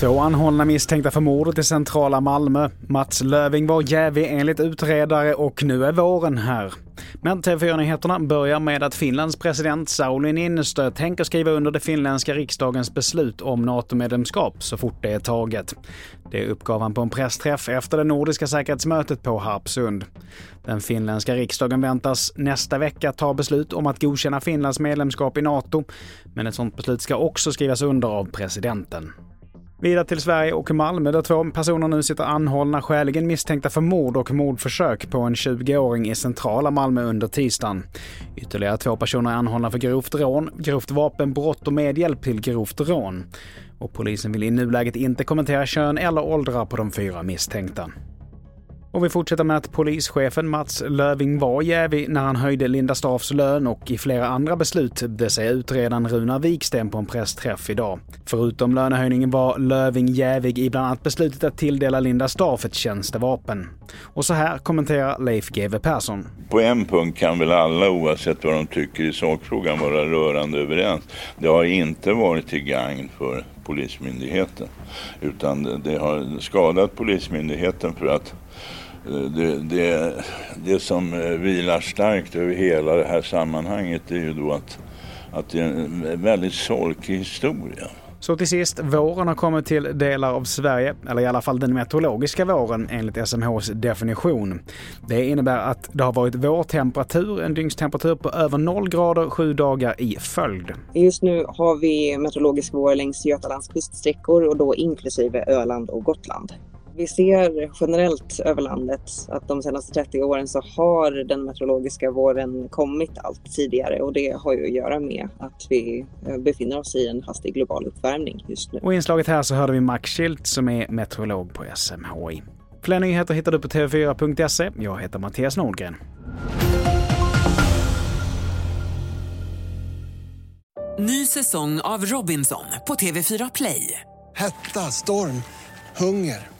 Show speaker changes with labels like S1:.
S1: Två anhållna misstänkta för mordet i centrala Malmö. Mats Löving var jävig enligt utredare och nu är våren här. Men TV4-nyheterna börjar med att Finlands president Sauli Niinistö tänker skriva under det finländska riksdagens beslut om NATO-medlemskap så fort det är taget. Det uppgav han på en pressträff efter det nordiska säkerhetsmötet på Harpsund. Den finländska riksdagen väntas nästa vecka ta beslut om att godkänna Finlands medlemskap i NATO, men ett sådant beslut ska också skrivas under av presidenten. Vidare till Sverige och Malmö där två personer nu sitter anhållna skäligen misstänkta för mord och mordförsök på en 20-åring i centrala Malmö under tisdagen. Ytterligare två personer är anhållna för grovt rån, grovt vapenbrott och medhjälp till grovt rån. Och polisen vill i nuläget inte kommentera kön eller åldrar på de fyra misstänkta. Och vi fortsätter med att polischefen Mats Löving var jävig när han höjde Linda Staffs lön och i flera andra beslut, det säger utredaren Runar Viksten på en pressträff idag. Förutom lönehöjningen var Löving jävig i bland annat beslutet att tilldela Linda Staff ett tjänstevapen. Och så här kommenterar Leif GW Persson.
S2: På en punkt kan väl alla oavsett vad de tycker i sakfrågan vara rörande överens. Det har inte varit till gagn för Polismyndigheten utan det har skadat Polismyndigheten för att eh, det, det, det som eh, vilar starkt över hela det här sammanhanget är ju då att, att det är en väldigt solkig historia.
S1: Så till sist, våren har kommit till delar av Sverige, eller i alla fall den meteorologiska våren enligt SMHs definition. Det innebär att det har varit vårtemperatur, en dygnstemperatur på över 0 grader sju dagar i följd.
S3: Just nu har vi meteorologisk vår längs Götalands kuststräckor och då inklusive Öland och Gotland. Vi ser generellt över landet att de senaste 30 åren så har den meteorologiska våren kommit allt tidigare och det har ju att göra med att vi eh, befinner oss i en hastig global uppvärmning just nu.
S1: Och i inslaget här så hörde vi Max Schildt som är meteorolog på SMHI. Fler nyheter hittar du på tv4.se. Jag heter Mattias Nordgren.
S4: Ny säsong av Robinson på TV4 Play.
S5: Hetta, storm, hunger.